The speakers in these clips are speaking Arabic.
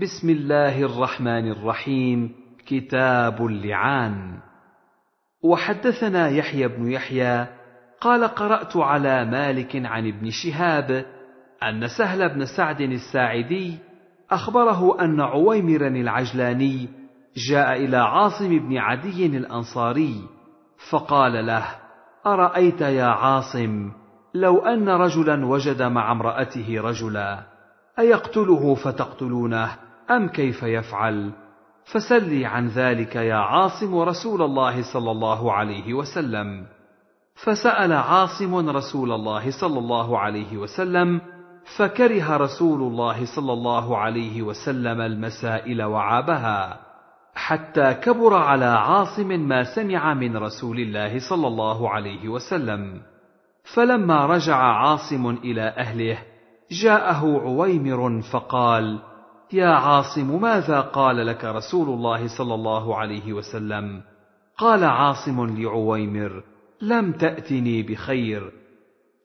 بسم الله الرحمن الرحيم. كتاب اللعان. وحدثنا يحيى بن يحيى قال قرأت على مالك عن ابن شهاب أن سهل بن سعد الساعدي أخبره أن عويمرا العجلاني جاء إلى عاصم بن عدي الأنصاري فقال له أرأيت يا عاصم لو أن رجلا وجد مع امرأته رجلا أيقتله فتقتلونه؟ أم كيف يفعل؟ فسلي عن ذلك يا عاصم رسول الله صلى الله عليه وسلم. فسأل عاصم رسول الله صلى الله عليه وسلم فكره رسول الله صلى الله عليه وسلم المسائل وعابها حتى كبر على عاصم ما سمع من رسول الله صلى الله عليه وسلم. فلما رجع عاصم إلى أهله جاءه عويمر فقال يا عاصم ماذا قال لك رسول الله صلى الله عليه وسلم؟ قال عاصم لعويمر لم تأتني بخير.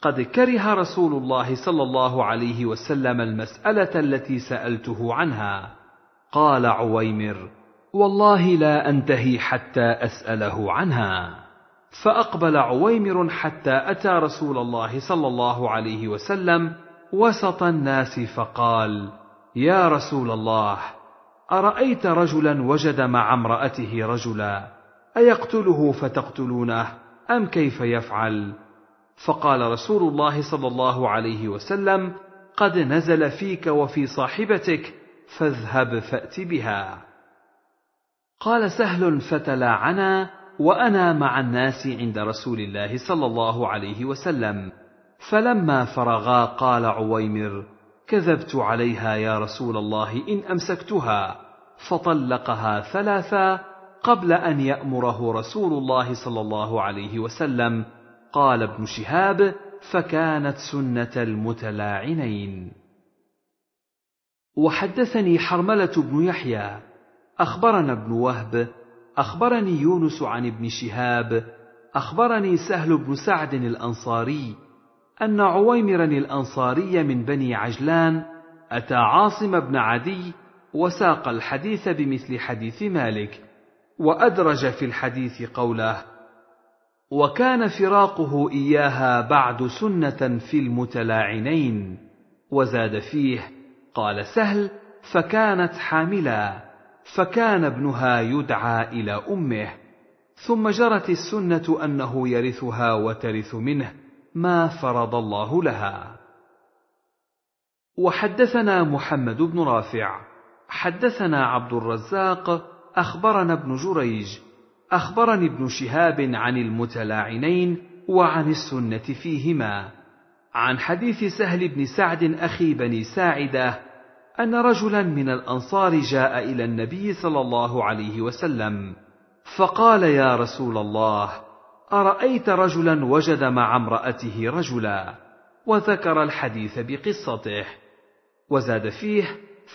قد كره رسول الله صلى الله عليه وسلم المسألة التي سألته عنها. قال عويمر والله لا أنتهي حتى أسأله عنها. فأقبل عويمر حتى أتى رسول الله صلى الله عليه وسلم وسط الناس فقال يا رسول الله أرأيت رجلا وجد مع امرأته رجلا أيقتله فتقتلونه أم كيف يفعل؟ فقال رسول الله صلى الله عليه وسلم قد نزل فيك وفي صاحبتك فاذهب فأت بها. قال سهل فتلاعنا وأنا مع الناس عند رسول الله صلى الله عليه وسلم. فلما فرغا قال عويمر كذبت عليها يا رسول الله إن أمسكتها فطلقها ثلاثا قبل أن يأمره رسول الله صلى الله عليه وسلم. قال ابن شهاب فكانت سنة المتلاعنين. وحدثني حرملة بن يحيى. أخبرنا ابن وهب. أخبرني يونس عن ابن شهاب. أخبرني سهل بن سعد الأنصاري. أن عويمرا الأنصاري من بني عجلان أتى عاصم بن عدي وساق الحديث بمثل حديث مالك وأدرج في الحديث قوله وكان فراقه إياها بعد سنة في المتلاعنين وزاد فيه قال سهل فكانت حاملا فكان ابنها يدعى إلى أمه ثم جرت السنة أنه يرثها وترث منه ما فرض الله لها. وحدثنا محمد بن رافع حدثنا عبد الرزاق أخبرنا ابن جريج أخبرني ابن شهاب عن المتلاعنين وعن السنة فيهما عن حديث سهل بن سعد أخي بني ساعدة أن رجلا من الأنصار جاء إلى النبي صلى الله عليه وسلم فقال يا رسول الله أرأيت رجلا وجد مع امرأته رجلا وذكر الحديث بقصته وزاد فيه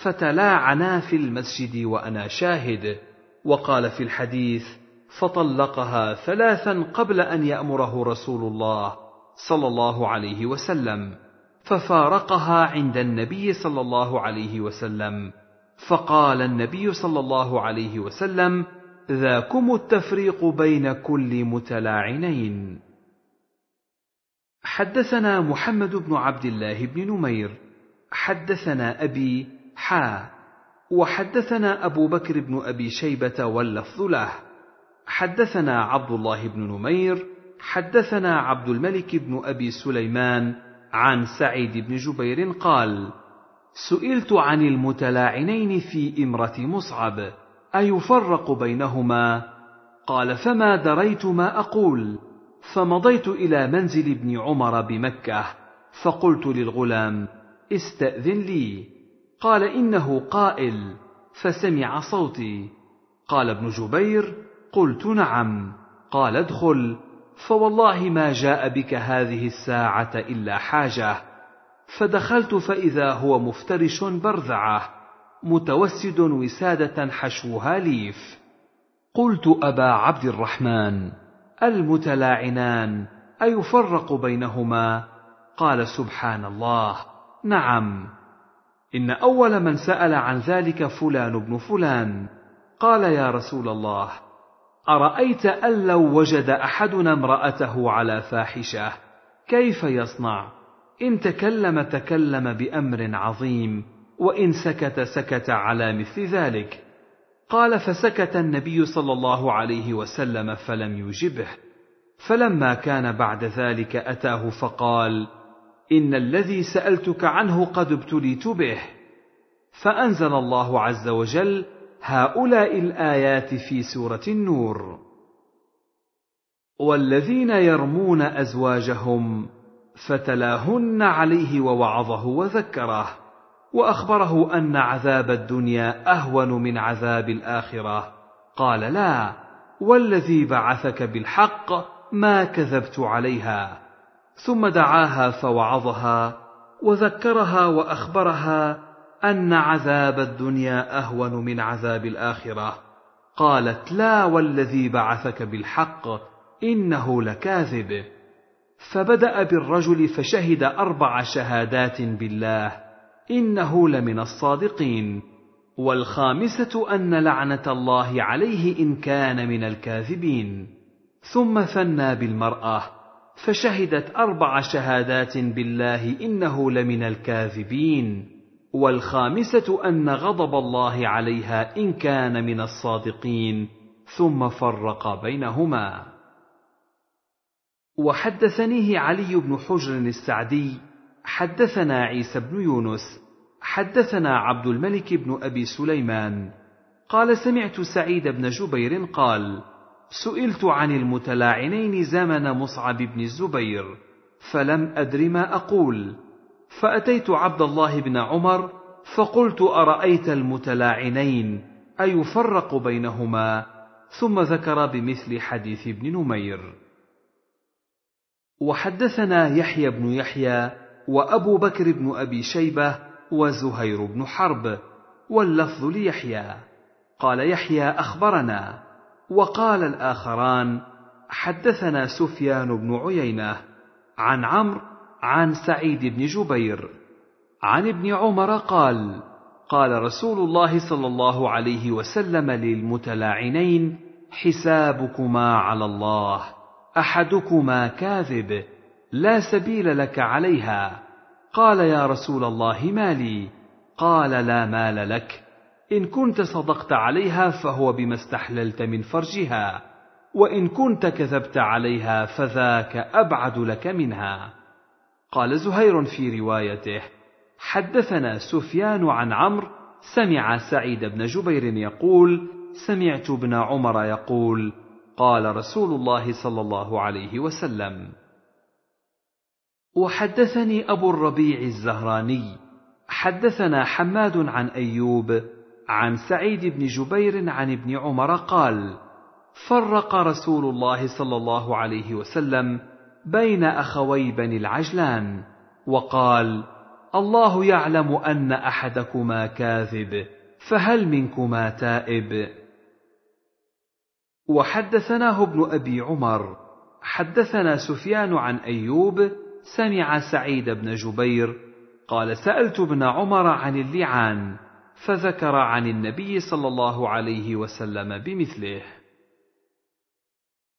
فتلاعنا في المسجد وأنا شاهد. وقال في الحديث فطلقها ثلاثا قبل أن يأمره رسول الله صلى الله عليه وسلم ففارقها عند النبي صلى الله عليه وسلم فقال النبي صلى الله عليه وسلم ذاكم التفريق بين كل متلاعنين. حدثنا محمد بن عبد الله بن نمير حدثنا أبي حا وحدثنا أبو بكر بن أبي شيبة واللفظ له. حدثنا عبد الله بن نمير حدثنا عبد الملك بن أبي سليمان عن سعيد بن جبير قال سئلت عن المتلاعنين في إمرة مصعب. أيفرق بينهما؟ قال فما دريت ما أقول. فمضيت إلى منزل ابن عمر بمكة. فقلت للغلام استأذن لي. قال إنه قائل فسمع صوتي. قال ابن جبير قلت نعم. قال ادخل. فوالله ما جاء بك هذه الساعة إلا حاجة. فدخلت فإذا هو مفترش برذعه متوسد وسادة حشوها ليف. قلت أبا عبد الرحمن المتلاعنان أيفرق بينهما؟ قال سبحان الله نعم. إن أول من سأل عن ذلك فلان بن فلان. قال يا رسول الله أرأيت أن لو وجد أحدنا امرأته على فاحشة كيف يصنع؟ إن تكلم تكلم بأمر عظيم. وإن سكت سكت على مثل ذلك. قال فسكت النبي صلى الله عليه وسلم فلم يجبه. فلما كان بعد ذلك أتاه فقال إن الذي سألتك عنه قد ابتليت به. فأنزل الله عز وجل هؤلاء الآيات في سورة النور. والذين يرمون أزواجهم فتلاهن عليه ووعظه وذكره. وأخبره أن عذاب الدنيا أهون من عذاب الآخرة. قال لا والذي بعثك بالحق ما كذبت عليها. ثم دعاها فوعظها وذكرها وأخبرها أن عذاب الدنيا أهون من عذاب الآخرة. قالت لا والذي بعثك بالحق إنه لكاذب. فبدأ بالرجل فشهد أربع شهادات بالله. إنه لمن الصادقين. والخامسة أن لعنة الله عليه إن كان من الكاذبين. ثم ثنى بالمرأة فشهدت أربع شهادات بالله إنه لمن الكاذبين. والخامسة أن غضب الله عليها إن كان من الصادقين ثم فرق بينهما. وحدثنيه علي بن حجر السعدي حدثنا عيسى بن يونس حدثنا عبد الملك بن أبي سليمان. قال سمعت سعيد بن جبير قال سئلت عن المتلاعنين زمن مصعب بن الزبير فلم أدر ما أقول. فأتيت عبد الله بن عمر فقلت أرأيت المتلاعنين؟ أيفرق بينهما؟ ثم ذكر بمثل حديث ابن نمير. وحدثنا يحيى بن يحيى وأبو بكر بن أبي شيبة وزهير بن حرب واللفظ ليحيى. قال يحيى أخبرنا. وقال الآخران حدثنا سفيان بن عيينة عن عمرو عن سعيد بن جبير عن ابن عمر قال قال رسول الله صلى الله عليه وسلم للمتلاعنين حسابكما على الله أحدكما كاذب لا سبيل لك عليها. قال يا رسول الله ما لي؟ قال لا مال لك. إن كنت صدقت عليها فهو بما استحللت من فرجها. وإن كنت كذبت عليها فذاك أبعد لك منها. قال زهير في روايته حدثنا سفيان عن عمرو سمع سعيد بن جبير يقول سمعت ابن عمر يقول قال رسول الله صلى الله عليه وسلم وحدثني أبو الربيع الزهراني حدثنا حماد عن أيوب عن سعيد بن جبير عن ابن عمر قال فرق رسول الله صلى الله عليه وسلم بين أخوي بني العجلان وقال الله يعلم أن أحدكما كاذب فهل منكما تائب؟ وحدثناه ابن أبي عمر حدثنا سفيان عن أيوب سمع سعيد بن جبير قال سألت ابن عمر عن اللعان فذكر عن النبي صلى الله عليه وسلم بمثله.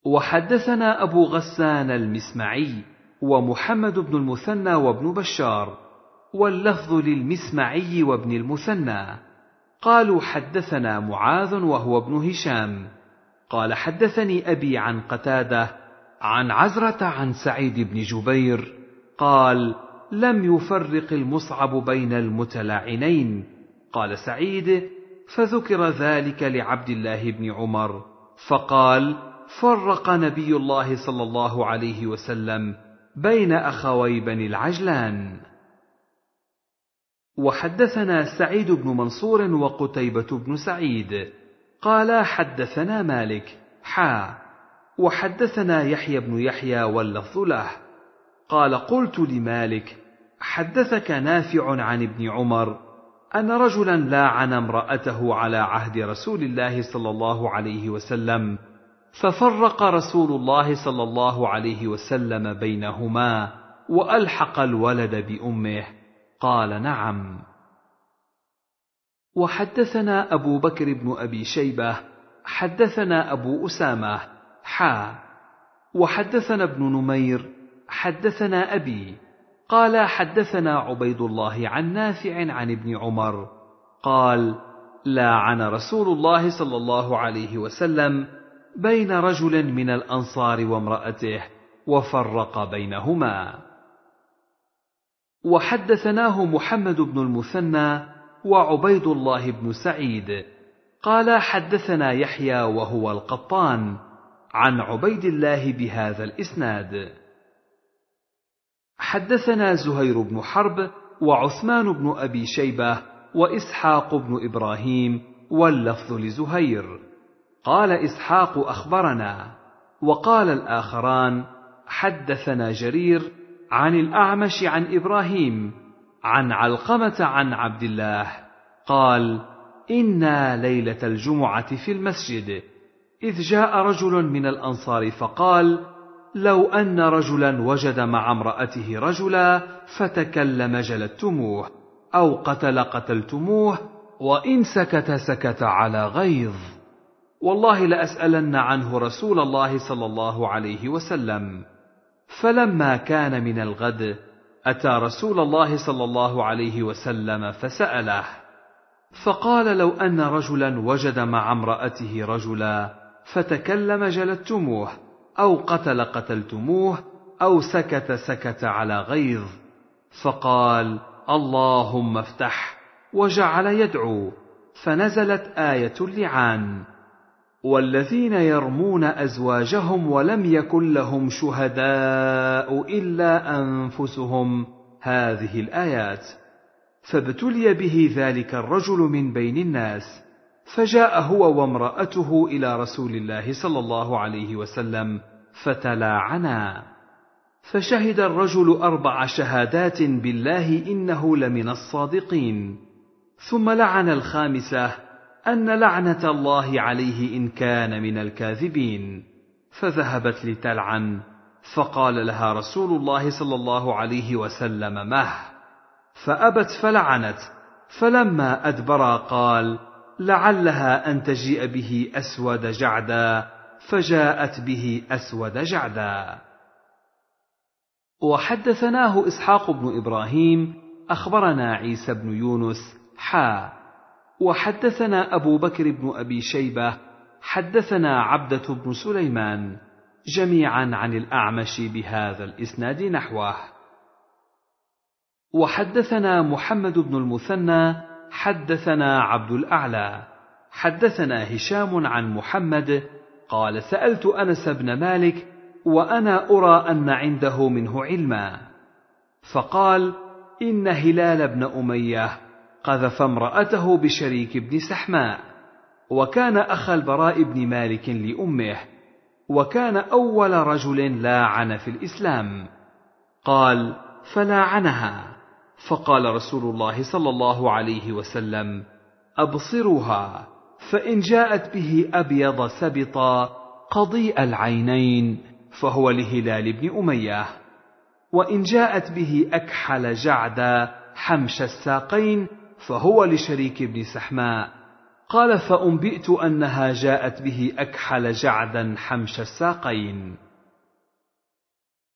وحدثنا أبو غسان المسمعي ومحمد بن المثنى وابن بشار واللفظ للمسمعي وابن المثنى. قالوا حدثنا معاذ وهو ابن هشام. قال حدثني أبي عن قتادة عن عزرة عن سعيد بن جبير قال لم يفرق المصعب بين المتلاعنين. قال سعيد فذكر ذلك لعبد الله بن عمر. فقال فرق نبي الله صلى الله عليه وسلم بين أخوي بني العجلان. وحدثنا سعيد بن منصور وقتيبة بن سعيد. قالا حدثنا مالك. حا. وحدثنا يحيى بن يحيى واللفظ له. قال قلت لمالك حدثك نافع عن ابن عمر أن رجلا لاعن امرأته على عهد رسول الله صلى الله عليه وسلم ففرق رسول الله صلى الله عليه وسلم بينهما وألحق الولد بأمه. قال نعم. وحدثنا أبو بكر بن أبي شيبة حدثنا أبو أسامة حا وحدثنا ابن نمير حدثنا أبي قال حدثنا عبيد الله عن نافع عن ابن عمر قال لاعن رسول الله صلى الله عليه وسلم بين رجل من الأنصار وامرأته وفرق بينهما. وحدثناه محمد بن المثنى وعبيد الله بن سعيد قال حدثنا يحيى وهو القطان عن عبيد الله بهذا الإسناد. حدثنا زهير بن حرب وعثمان بن أبي شيبة وإسحاق بن إبراهيم واللفظ لزهير. قال إسحاق أخبرنا وقال الآخران حدثنا جرير عن الأعمش عن إبراهيم عن علقمة عن عبد الله قال إنا ليلة الجمعة في المسجد. إذ جاء رجل من الأنصار فقال لو أن رجلا وجد مع امرأته رجلا فتكلم جلدتموه أو قتل قتلتموه وإن سكت سكت على غيظ. والله لأسألن عنه رسول الله صلى الله عليه وسلم. فلما كان من الغد أتى رسول الله صلى الله عليه وسلم فسأله فقال لو أن رجلا وجد مع امرأته رجلا فتكلم جلدتموه أو قتل قتلتموه أو سكت سكت على غيظ فقال اللهم افتح وجعل يدعو فنزلت آية اللعان والذين يرمون أزواجهم ولم يكن لهم شهداء إلا أنفسهم هذه الآيات. فابتلي به ذلك الرجل من بين الناس. فجاء هو وامرأته إلى رسول الله صلى الله عليه وسلم فتلاعنا. فشهد الرجل أربع شهادات بالله إنه لمن الصادقين. ثم لعن الخامسة أن لعنة الله عليه إن كان من الكاذبين. فذهبت لتلعن فقال لها رسول الله صلى الله عليه وسلم مه. فأبت فلعنت فلما أدبر قال لعلها أن تجيء به أسود جعدا فجاءت به أسود جعدا. وحدثناه إسحاق بن إبراهيم أخبرنا عيسى بن يونس حا. وحدثنا أبو بكر بن أبي شيبة حدثنا عبدة بن سليمان جميعا عن الأعمش بهذا الإسناد نحوه. وحدثنا محمد بن المثنى حدثنا عبد الأعلى. حدثنا هشام عن محمد قال سألت أنس بن مالك وأنا أرى أن عنده منه علما. فقال إن هلال بن أمية قذف امرأته بشريك بن سحماء وكان أخا البراء بن مالك لأمه وكان أول رجل لاعن في الإسلام. قال فلاعنها فقال رسول الله صلى الله عليه وسلم أبصروها فإن جاءت به أبيض سبطا قضيء العينين فهو لهلال بن أمية. وإن جاءت به أكحل جعدا حمش الساقين فهو لشريك بن سحماء. قال فأنبئت أنها جاءت به أكحل جعدا حمش الساقين.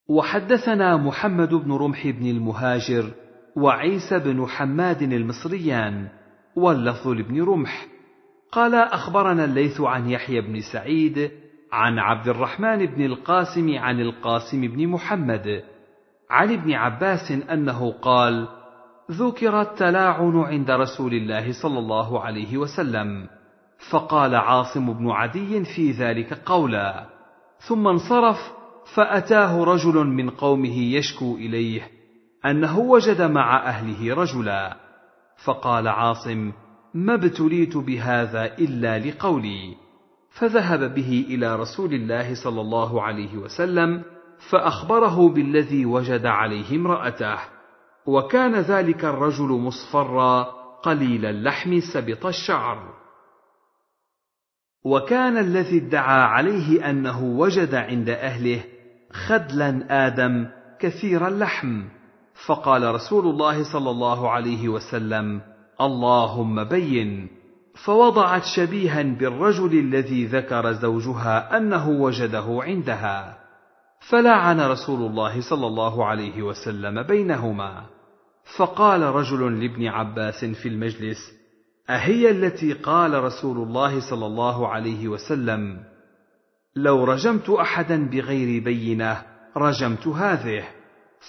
وحدثنا محمد بن رمح بن المهاجر وعيسى بن حماد المصريان واللفظ لابن رمح. قال أخبرنا الليث عن يحيى بن سعيد عن عبد الرحمن بن القاسم عن القاسم بن محمد. عن ابن عباس أنه قال ذكر التلاعن عند رسول الله صلى الله عليه وسلم. فقال عاصم بن عدي في ذلك قولا. ثم انصرف فأتاه رجل من قومه يشكو إليه. أنه وجد مع أهله رجلا. فقال عاصم ما ابتليت بهذا إلا لقولي. فذهب به إلى رسول الله صلى الله عليه وسلم فأخبره بالذي وجد عليه امرأته. وكان ذلك الرجل مصفرا قليل اللحم سبط الشعر. وكان الذي ادعى عليه أنه وجد عند أهله خدلا آدم كثير اللحم. فقال رسول الله صلى الله عليه وسلم اللهم بين. فوضعت شبيها بالرجل الذي ذكر زوجها أنه وجده عندها. فلعن رسول الله صلى الله عليه وسلم بينهما. فقال رجل لابن عباس في المجلس أهي التي قال رسول الله صلى الله عليه وسلم لو رجمت أحدا بغير بينة رجمت هذه.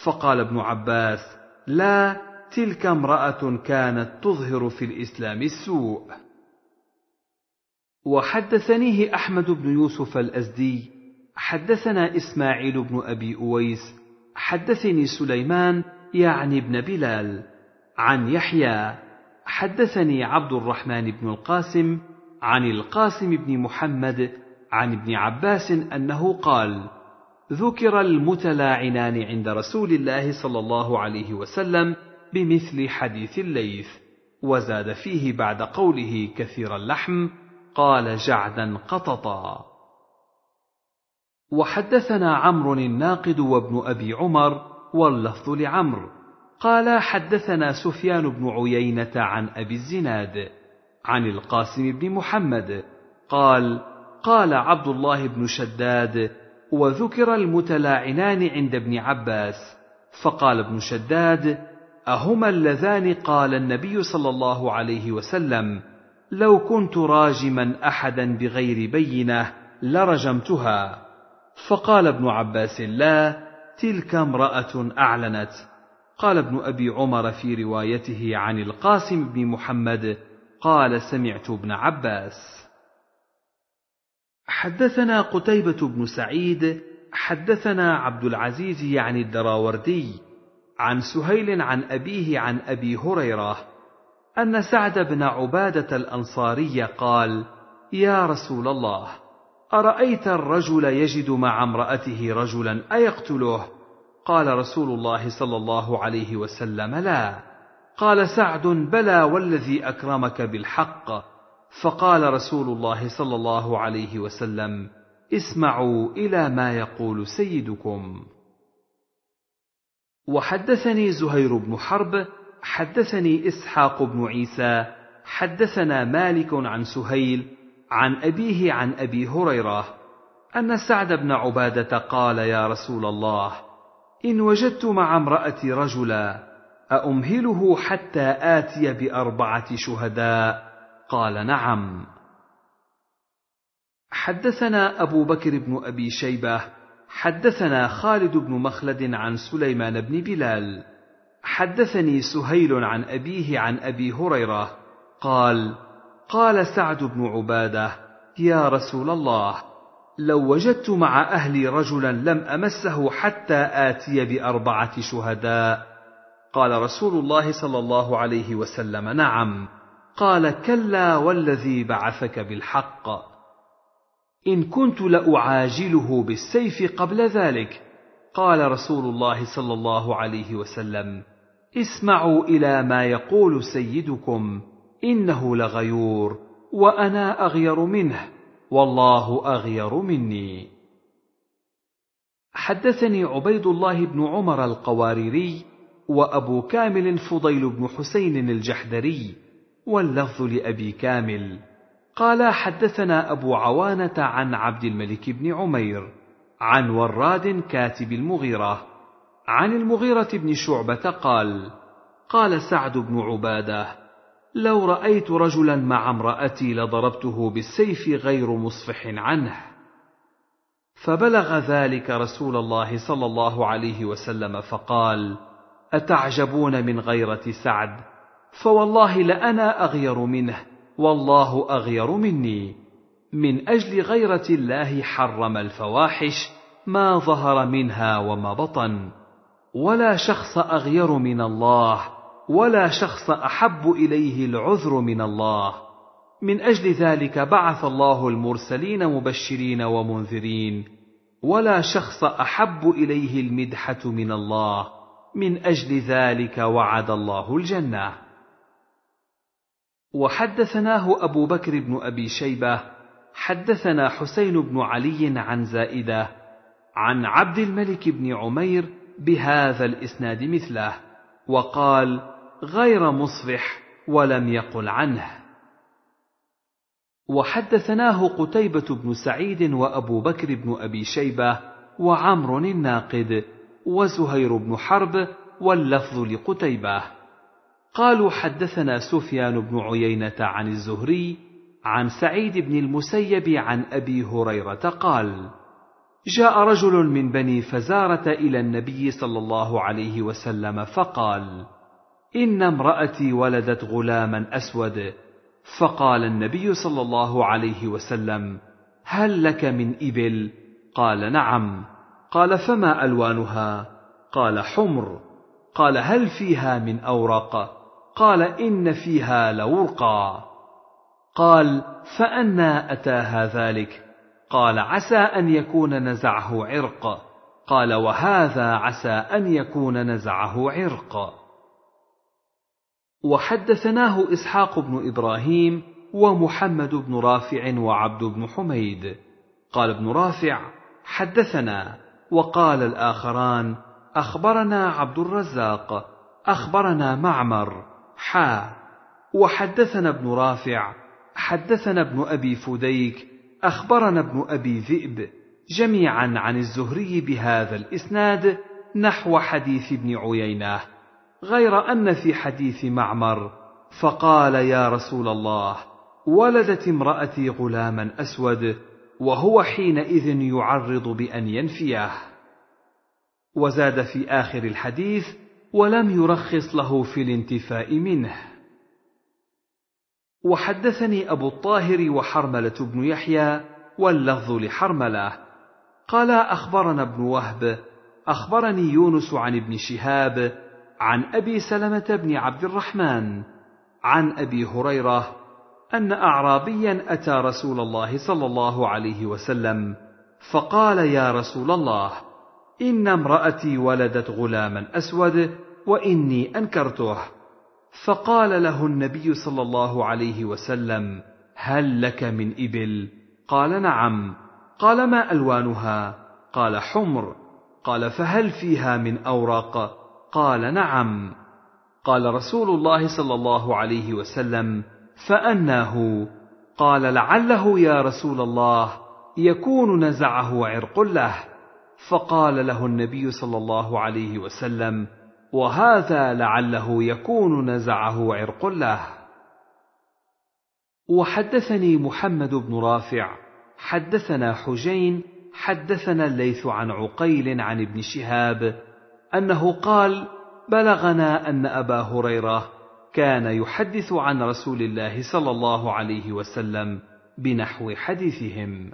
فقال ابن عباس لا تلك امرأة كانت تظهر في الإسلام السوء. وحدثنيه أحمد بن يوسف الأزدي حدثنا إسماعيل بن أبي أويس حدثني سليمان يعني ابن بلال عن يحيى حدثني عبد الرحمن بن القاسم عن القاسم بن محمد عن ابن عباس أنه قال ذكر المتلاعنان عند رسول الله صلى الله عليه وسلم بمثل حديث الليث وزاد فيه بعد قوله كثير اللحم قال جعدا قططا. وحدثنا عمرو الناقد وابن أبي عمر واللفظ لعمرو قال حدثنا سفيان بن عيينة عن أبي الزناد عن القاسم بن محمد قال قال عبد الله بن شداد وذكر المتلاعنان عند ابن عباس فقال ابن شداد أهما اللذان قال النبي صلى الله عليه وسلم لو كنت راجما أحدا بغير بينة لرجمتها. فقال ابن عباس لا تلك امرأة أعلنت. قال ابن أبي عمر في روايته عن القاسم بن محمد قال سمعت ابن عباس. حدثنا قتيبة بن سعيد حدثنا عبد العزيز يعني الدراوردي عن سهيل عن أبيه عن أبي هريرة أن سعد بن عبادة الأنصاري قال: يا رسول الله، أرأيت الرجل يجد مع امرأته رجلا أيقتله؟ قال رسول الله صلى الله عليه وسلم: لا. قال سعد: بلى والذي أكرمك بالحق. فقال رسول الله صلى الله عليه وسلم اسمعوا إلى ما يقول سيدكم. وحدثني زهير بن حرب حدثني إسحاق بن عيسى حدثنا مالك عن سهيل عن أبيه عن أبي هريرة أن سعد بن عبادة قال يا رسول الله إن وجدت مع امرأتي رجلا أأمهله حتى آتي بأربعة شهداء؟ قال نعم. حدثنا أبو بكر بن أبي شيبة حدثنا خالد بن مخلد عن سليمان بن بلال حدثني سهيل عن أبيه عن أبي هريرة قال قال سعد بن عبادة يا رسول الله لو وجدت مع أهلي رجلا لم أمسه حتى آتي بأربعة شهداء. قال رسول الله صلى الله عليه وسلم نعم. قال كلا والذي بعثك بالحق. إن كنت لأعاجله بالسيف قبل ذلك. قال رسول الله صلى الله عليه وسلم اسمعوا إلى ما يقول سيدكم إنه لغيور وأنا أغير منه والله أغير مني. حدثني عبيد الله بن عمر القواريري وأبو كامل فضيل بن حسين الجحدري واللفظ لأبي كامل. قال حدثنا أبو عوانة عن عبد الملك بن عمير عن وراد كاتب المغيرة عن المغيرة بن شعبة قال قال سعد بن عبادة لو رأيت رجلا مع امرأتي لضربته بالسيف غير مصفح عنه. فبلغ ذلك رسول الله صلى الله عليه وسلم فقال أتعجبون من غيرة سعد؟ فوالله لأنا أغير منه والله أغير مني. من أجل غيرة الله حرم الفواحش ما ظهر منها وما بطن. ولا شخص أغير من الله ولا شخص أحب إليه العذر من الله. من أجل ذلك بعث الله المرسلين مبشرين ومنذرين. ولا شخص أحب إليه المدحة من الله. من أجل ذلك وعد الله الجنة. وحدثناه أبو بكر بن أبي شيبة حدثنا حسين بن علي عن زائدة عن عبد الملك بن عمير بهذا الإسناد مثله وقال غير مصفح ولم يقل عنه. وحدثناه قتيبة بن سعيد وأبو بكر بن أبي شيبة وعمر الناقد وزهير بن حرب واللفظ لقتيبة. قالوا حدثنا سفيان بن عيينة عن الزهري عن سعيد بن المسيب عن أبي هريرة قال: جاء رجل من بني فزارة إلى النبي صلى الله عليه وسلم فقال: إن امرأتي ولدت غلاما أسود. فقال النبي صلى الله عليه وسلم هل لك من إبل؟ قال نعم. قال فما ألوانها؟ قال حمر. قال هل فيها من أورق؟ قال إن فيها لورقا. قال فانى اتاها ذلك قال عسى أن يكون نزعه عرق. قال وهذا عسى أن يكون نزعه عرق. وحدثناه إسحاق بن إبراهيم ومحمد بن رافع وعبد بن حميد. قال ابن رافع حدثنا. وقال الآخران أخبرنا عبد الرزاق. أخبرنا معمر. حا وحدثنا ابن رافع حدثنا ابن أبي فديك أخبرنا ابن أبي ذئب جميعا عن الزهري بهذا الإسناد نحو حديث ابن عيينة غير أن في حديث معمر فقال يا رسول الله ولدت امرأتي غلاما أسود وهو حينئذ يعرض بأن ينفيه. وزاد في آخر الحديث ولم يرخص له في الانتفاء منه. وحدثني أبو الطاهر وحرملة بن يحيى واللفظ لحرملة. قال أخبرنا ابن وهب أخبرني يونس عن ابن شهاب عن أبي سلمة بن عبد الرحمن عن أبي هريرة أن اعرابيا أتى رسول الله صلى الله عليه وسلم فقال يا رسول الله ان امراتي ولدت غلاما اسود واني انكرته. فقال له النبي صلى الله عليه وسلم هل لك من ابل؟ قال نعم. قال ما الوانها؟ قال حمر. قال فهل فيها من اورق قال نعم. قال رسول الله صلى الله عليه وسلم فاناه قال لعله يا رسول الله يكون نزعه عرق له. فقال له النبي صلى الله عليه وسلم وهذا لعله يكون نزعه عرق له وحدثني محمد بن رافع حدثنا حجين حدثنا الليث عن عقيل عن ابن شهاب أنه قال بلغنا أن أبا هريرة كان يحدث عن رسول الله صلى الله عليه وسلم بنحو حديثهم.